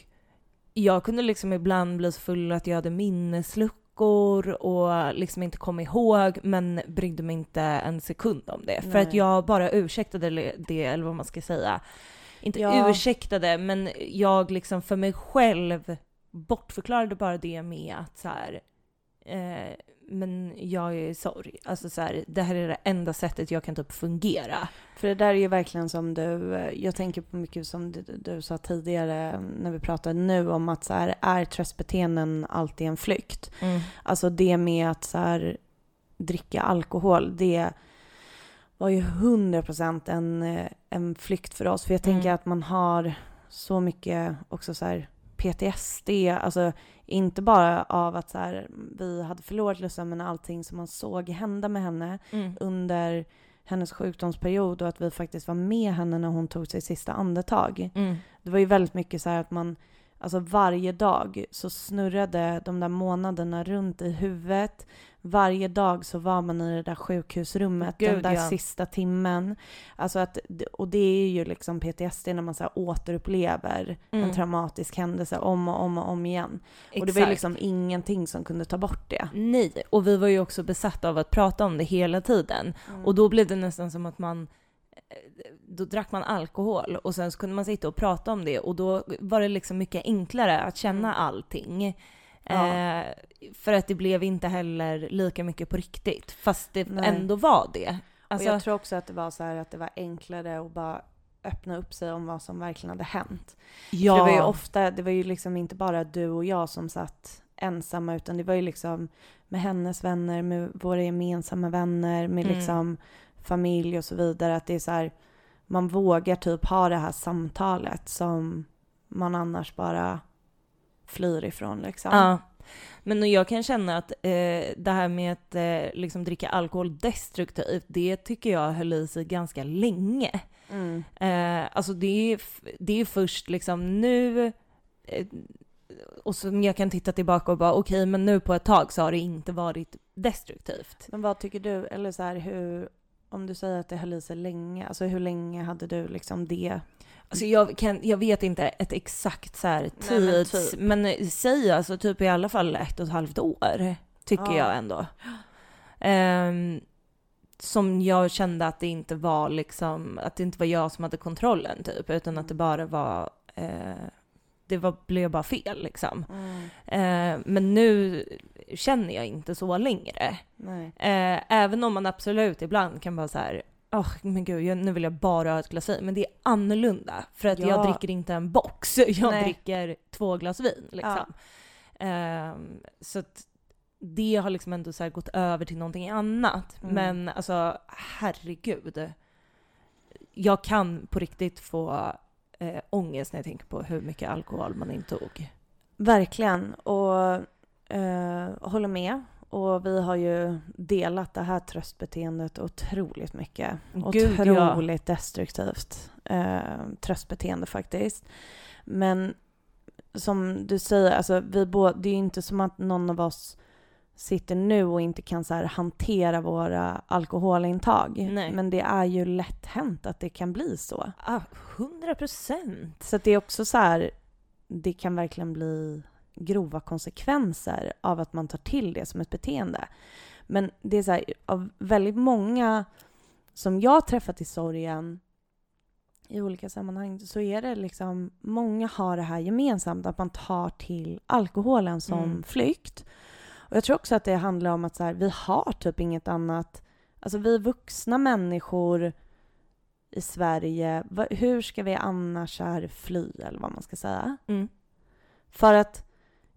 jag kunde liksom ibland bli så full att jag hade minnesluckor och liksom inte kom ihåg men brydde mig inte en sekund om det. För Nej. att jag bara ursäktade det, eller vad man ska säga. Inte Ja. ursäktade, men jag liksom för mig själv bortförklarade bara det med att så här, eh, men jag är i sorg. Alltså så här, det här är det enda sättet jag kan typ fungera. För det där är ju verkligen som du, jag tänker på mycket som du, du sa tidigare när vi pratade nu om att så här, är tröstbeteenden alltid en flykt? Alltså det med att så här, dricka alkohol, det var ju 100% en, en flykt för oss. För jag tänker Mm. att man har så mycket också så här PTSD, alltså inte bara av att så här, vi hade förlorat Lussan men allting som man såg hända med henne Mm. under hennes sjukdomsperiod och att vi faktiskt var med henne när hon tog sitt sista andetag. Mm. Det var ju väldigt mycket så här att man, alltså varje dag så snurrade de där månaderna runt i huvudet. Varje dag så var man i det där sjukhusrummet den Gud, där ja. sista timmen. Alltså att, och det är ju liksom PTSD när man så här återupplever Mm. en traumatisk händelse om och om och om igen. Och det var ju Exakt. liksom ingenting som kunde ta bort det. Nej, och vi var ju också besatta av att prata om det hela tiden. Mm. Och då blev det nästan som att man eh, då drack man alkohol och sen så kunde man sitta och prata om det och då var det liksom mycket enklare att känna Mm. allting. Ja. Eh, för att det blev inte heller lika mycket på riktigt, fast det Nej. ändå var det. Alltså, och jag tror också att det var så här att det var enklare att bara öppna upp sig om vad som verkligen hade hänt. ja, För det var ju ofta, det var ju liksom inte bara du och jag som satt ensamma utan det var ju liksom med hennes vänner, med våra gemensamma vänner, med Mm. liksom familj och så vidare. Att det är så här, man vågar typ ha det här samtalet som man annars bara flyr ifrån liksom. Ja. Men jag kan känna att eh, det här med att eh, liksom dricka alkohol destruktivt, det tycker jag höll i sig ganska länge. Mm. Eh, alltså det är, det är först liksom nu, eh, och som jag kan titta tillbaka och bara okej, men nu på ett tag så har det inte varit destruktivt. Men vad tycker du, eller så här hur, om du säger att det höll i sig länge, alltså hur länge hade du liksom det? Alltså jag, kan, jag vet inte ett exakt så här Nej, men tids, typ. men, säg alltså typ i alla fall ett och ett halvt år. Tycker Ja. jag ändå. Ehm, som jag kände att det inte var liksom, att det inte var jag som hade kontrollen typ, utan att det bara var, eh, det var, blev bara fel liksom. Eh, men nu känner jag inte så längre. Eh, även om man absolut ibland kan bara så här, åh men gud, jag, nu vill jag bara ha ett glas vin. Men det är annorlunda. För att jag Ja. dricker inte en box, jag Nej. dricker två glas vin liksom. Ehm, så att det har liksom ändå så gått över till någonting annat. Mm. Men alltså herregud. Jag kan på riktigt få eh, ångest när jag tänker på hur mycket alkohol man intog. Verkligen. Och eh, håller med. Och vi har ju delat det här tröstbeteendet otroligt mycket. Gud, ja. otroligt destruktivt eh, tröstbeteende faktiskt. Men som du säger, alltså vi båda, det är ju inte som att någon av oss sitter nu och inte kan så här hantera våra alkoholintag. Nej. Men det är ju lätt hänt att det kan bli så. Ah, 100 procent! Så det är också så här, det kan verkligen bli grova konsekvenser av att man tar till det som ett beteende. Men det är så här, av väldigt många som jag har träffat i sorgen i olika sammanhang så är det liksom, många har det här gemensamt, att man tar till alkoholen som Mm. flykt. Och jag tror också att det handlar om att så här, vi har typ inget annat, alltså vi vuxna människor i Sverige, hur ska vi annars här fly eller vad man ska säga? Mm. För att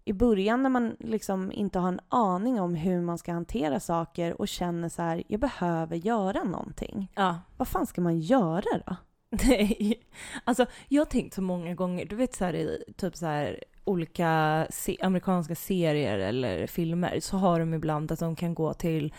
i början när man liksom inte har en aning om hur man ska hantera saker och känner så här, jag behöver göra någonting. Ja. Vad fan ska man göra då? Nej. Alltså jag har tänkt så många gånger, du vet så här i typ så här olika se- amerikanska serier eller filmer så har de ibland att de kan gå till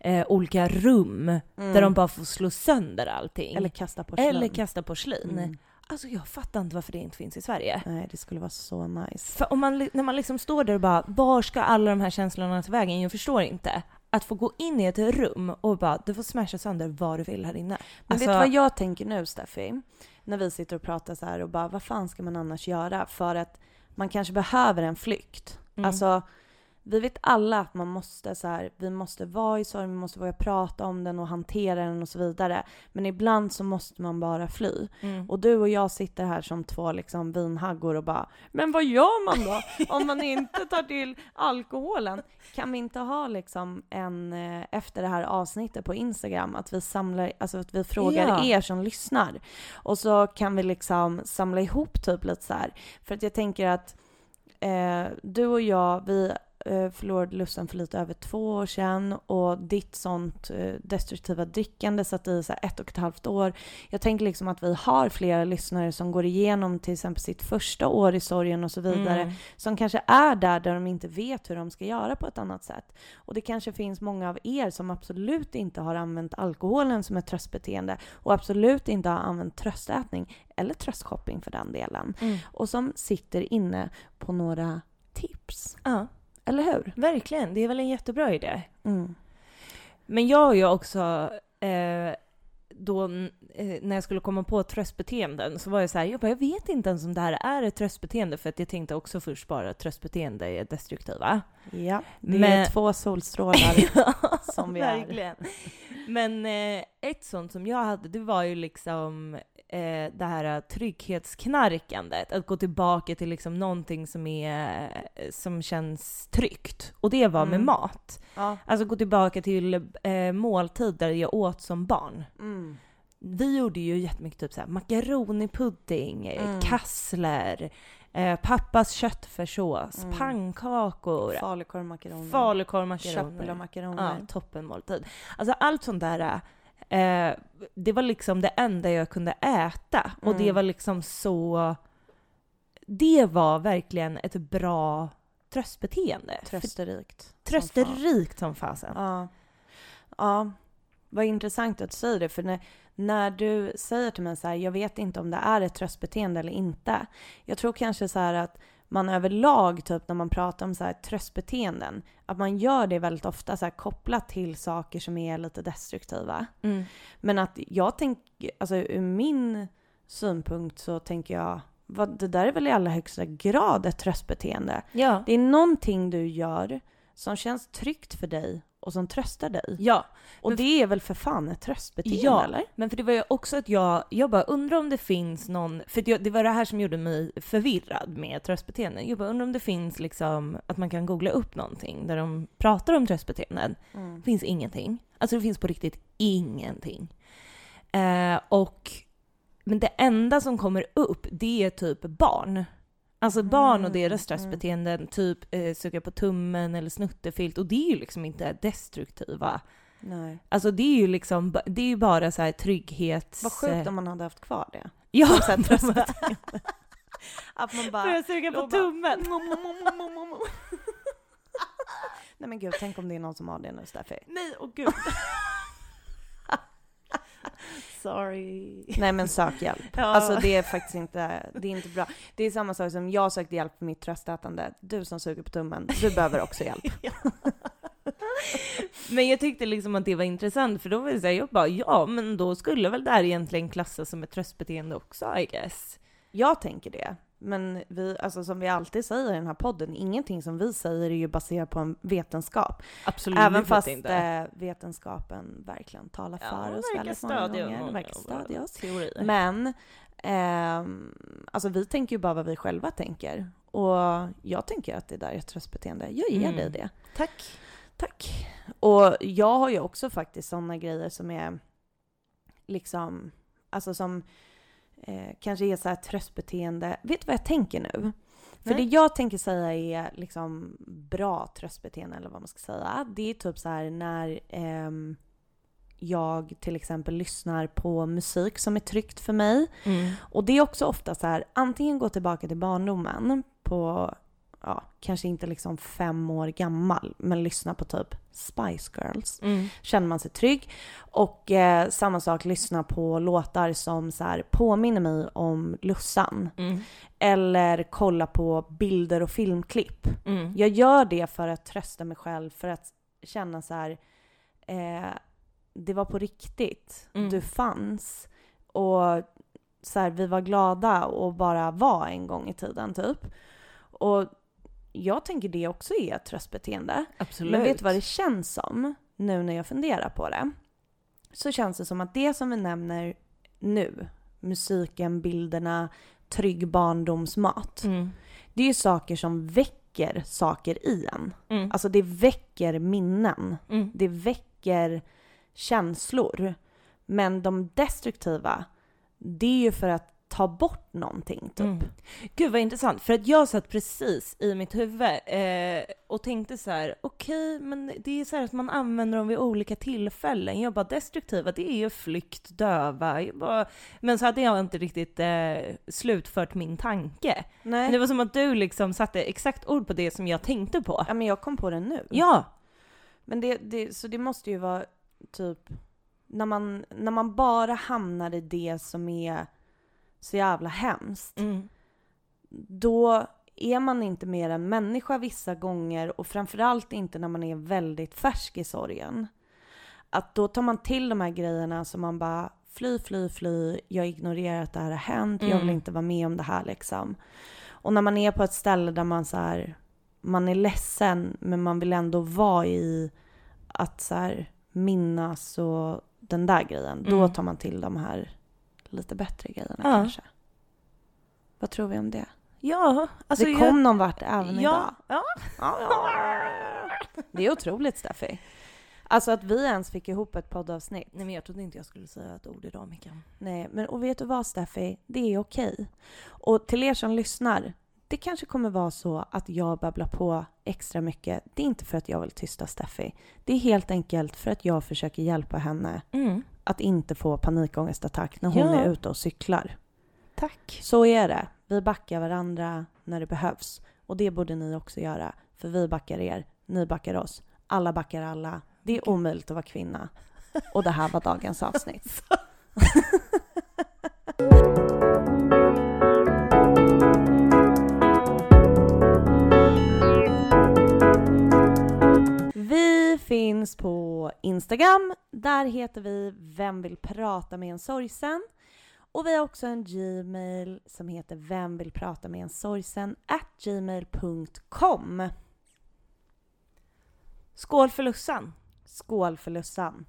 eh, olika rum där de bara får slå sönder allting. Mm. Eller kasta porslin. Eller kasta porslin. Mm. Alltså jag fattar inte varför det inte finns i Sverige. Nej, det skulle vara så nice. För om man, när man liksom står där och bara, var ska alla de här känslorna ta vägen? Jag förstår inte. Att få gå in i ett rum och bara, du får smasha sönder vad du vill här inne. Men Alltså- vet du vad jag tänker nu, Steffi? När vi sitter och pratar så här och bara, vad fan ska man annars göra? För att man kanske behöver en flykt. Mm. Alltså, vi vet alla att man måste så här, vi måste vara i sorg, vi måste våga prata om den och hantera den och så vidare. Men ibland så måste man bara fly. Mm. Och du och jag sitter här som två liksom vinhaggor och bara Men vad gör man då om man inte tar till alkoholen? Kan vi inte ha liksom en, eh, efter det här avsnittet på Instagram, att vi samlar, alltså att vi frågar Ja. er som lyssnar. Och så kan vi liksom samla ihop typ lite så här. För att jag tänker att eh, du och jag, vi förlorade lusten för lite över två år sedan och ditt sånt eh, destruktiva drickande satt i så ett och ett halvt år. Jag tänker liksom att vi har flera lyssnare som går igenom till exempel sitt första år i sorgen och så vidare Mm. som kanske är där där de inte vet hur de ska göra på ett annat sätt. Och det kanske finns många av er som absolut inte har använt alkoholen som ett tröstbeteende och absolut inte har använt tröstätning eller tröstshopping för den delen Mm. och som sitter inne på några tips. Ja, Eller hur? verkligen. Det är väl en jättebra idé. Mm. Men jag har ju också, eh, då, eh, när jag skulle komma på tröstbeteenden så var jag så här, jag, bara, jag vet inte ens om det här är ett tröstbeteende för att jag tänkte också först bara att tröstbeteende är destruktiva. Ja, det Men- är två solstrålar som vi är. Verkligen. Men eh, ett sånt som jag hade, det var ju liksom eh, det här trygghetsknarkandet. Att gå tillbaka till liksom någonting som, är, eh, som känns tryggt. Och det var med Mm. mat. Ja. Alltså gå tillbaka till eh, måltider jag åt som barn. Mm. Vi gjorde ju jättemycket typ såhär makaronipudding, Mm. kassler, eh, pappas köttfärssås, Mm. pannkakor, Falukorv, makaroner. falukorv, makaroner. Makaroner. Ja, toppenmåltid. Alltså allt sånt där, eh, det var liksom det enda jag kunde äta. Och det Mm. var liksom så... Det var verkligen ett bra tröstbeteende. För- Trösterikt. fan. Trösterikt som fasen. Ja. Ja. Vad intressant att du säger det. För när, när du säger till mig så här, jag vet inte om det är ett tröstbeteende eller inte. Jag tror kanske så här att man överlag, typ när man pratar om så här tröstbeteenden, att man gör det väldigt ofta så här kopplat till saker som är lite destruktiva. Mm. Men att jag tänker, alltså ur min synpunkt så tänker jag, vad, det där är väl i allra högsta grad ett tröstbeteende. Ja. Det är någonting du gör som känns tryggt för dig och som tröstar dig. Ja, Och det är väl för fan ett tröstbeteende Ja. eller? men för det var ju också att jag, jag bara undrar om det finns någon, för det, det var det här som gjorde mig förvirrad med tröstbeteenden. Jag bara undrar om det finns liksom, att man kan googla upp någonting där de pratar om tröstbeteenden. Det finns ingenting. Alltså det finns på riktigt ingenting. Eh, och, men det enda som kommer upp, det är typ barn. Alltså barn och Mm, deras stressbeteenden, typ eh, suga på tummen eller snuttefilt. Och det är ju liksom inte destruktiva. Nej. Alltså det är ju liksom, det är ju bara så här trygghets... Vad sjukt om man hade haft kvar det. Ja, Som så här tröstbeteende. Att man bara... Jag suga på tummen? Nej men gud, tänk om det är någon som har det nu Steffi. Nej, och gud. Sorry. Nej men sök hjälp. Ja. Alltså det är faktiskt inte, det är inte bra. Det är samma sak som jag sökte hjälp för mitt tröstätande. Du som suger på tummen, du behöver också hjälp. Men jag tyckte liksom att det var intressant, för då var det såhär, jag bara ja, men då skulle väl det här egentligen klassas som ett tröstbeteende också, I guess. Jag tänker det. Men vi, alltså som vi alltid säger i den här podden, ingenting som vi säger är ju baserat på en vetenskap. Absolut Även fast inte. eh, vetenskapen verkligen talar för Ja, oss verkar väldigt många gånger. många Verkar stödja oss. Teorier. Men ehm, alltså vi tänker ju bara vad vi själva tänker. Och jag tänker att det där är ett tröstbeteende. Jag ger Mm. dig det. Tack. Tack. Och jag har ju också faktiskt sådana grejer som är liksom, alltså som eh, kanske är så här tröstbeteende. Vet du vad jag tänker nu? För Nej. det jag tänker säga är liksom bra tröstbeteende eller vad man ska säga. Det är typ så här när ehm, jag till exempel lyssnar på musik som är tryggt för mig. Mm. Och det är också ofta så här, antingen gå tillbaka till barndomen på, ja, kanske inte liksom fem år gammal, men lyssna på typ Spice Girls. Mm. Känner man sig trygg. Och eh, samma sak, lyssna på låtar som så här, påminner mig om Lussan. Mm. Eller kolla på bilder och filmklipp. Mm. Jag gör det för att trösta mig själv, för att känna så här, eh, det var på riktigt. Mm. Du fanns. Och så här, vi var glada och bara var en gång i tiden typ. Och jag tänker det också är ett tröstbeteende. Absolut. Men vet du vad det känns som nu när jag funderar på det? Så känns det som att det som vi nämner nu, musiken, bilderna, trygg barndomsmat. Mm. Det är ju saker som väcker saker i en. Mm. Alltså det väcker minnen. Mm. Det väcker känslor. Men de destruktiva, det är ju för att ta bort någonting typ. Mm. Gud vad intressant, för att jag satt precis i mitt huvud eh, och tänkte så här: okej, men det är så här att man använder dem vid olika tillfällen. Jag bara, destruktiva, det är ju flykt, döva. Bara, men så hade jag inte riktigt eh, slutfört min tanke. Men det Nej. var som att du liksom satte exakt ord på det som jag tänkte på. Ja men jag kom på det nu. Ja! Men det, det, så det måste ju vara typ när man, när man bara hamnar i det som är så jävla hemskt. Mm. Då är man inte mer än människa vissa gånger och framförallt inte när man är väldigt färsk i sorgen. Att då tar man till de här grejerna som man bara fly, fly, fly, jag ignorerar att det här har hänt, jag vill Mm. inte vara med om det här liksom. Och när man är på ett ställe där man så här, man är ledsen men man vill ändå vara i att så här minnas och den där grejen, då Mm. tar man till de här lite bättre grejerna Ja. kanske. Vad tror vi om det? Ja, alltså det jag- kom någon vart även ja, idag. ja. Ja, ja. Det är otroligt Steffi. Alltså att vi ens fick ihop ett poddavsnitt. Nej men jag trodde inte jag skulle säga ett ord idag Mikael. Nej, men och vet du vad Steffi? Det är okej. Och till er som lyssnar, det kanske kommer vara så att jag babblar på extra mycket. Det är inte för att jag vill tysta Steffi. Det är helt enkelt för att jag försöker hjälpa henne Mm. Att inte få panikångestattack när hon Ja. är ute och cyklar. Tack. Så är det. Vi backar varandra när det behövs. Och det borde ni också göra. För vi backar er, ni backar oss. Alla backar alla. Det är omöjligt att vara kvinna. Och det här var dagens avsnitt. Instagram. Där heter vi Vem vill prata med en sorgsen? Och vi har också en Gmail som heter Vem vill prata med en sorgsen? at gmail.com. Skål för Lussan! Skål för Lussan!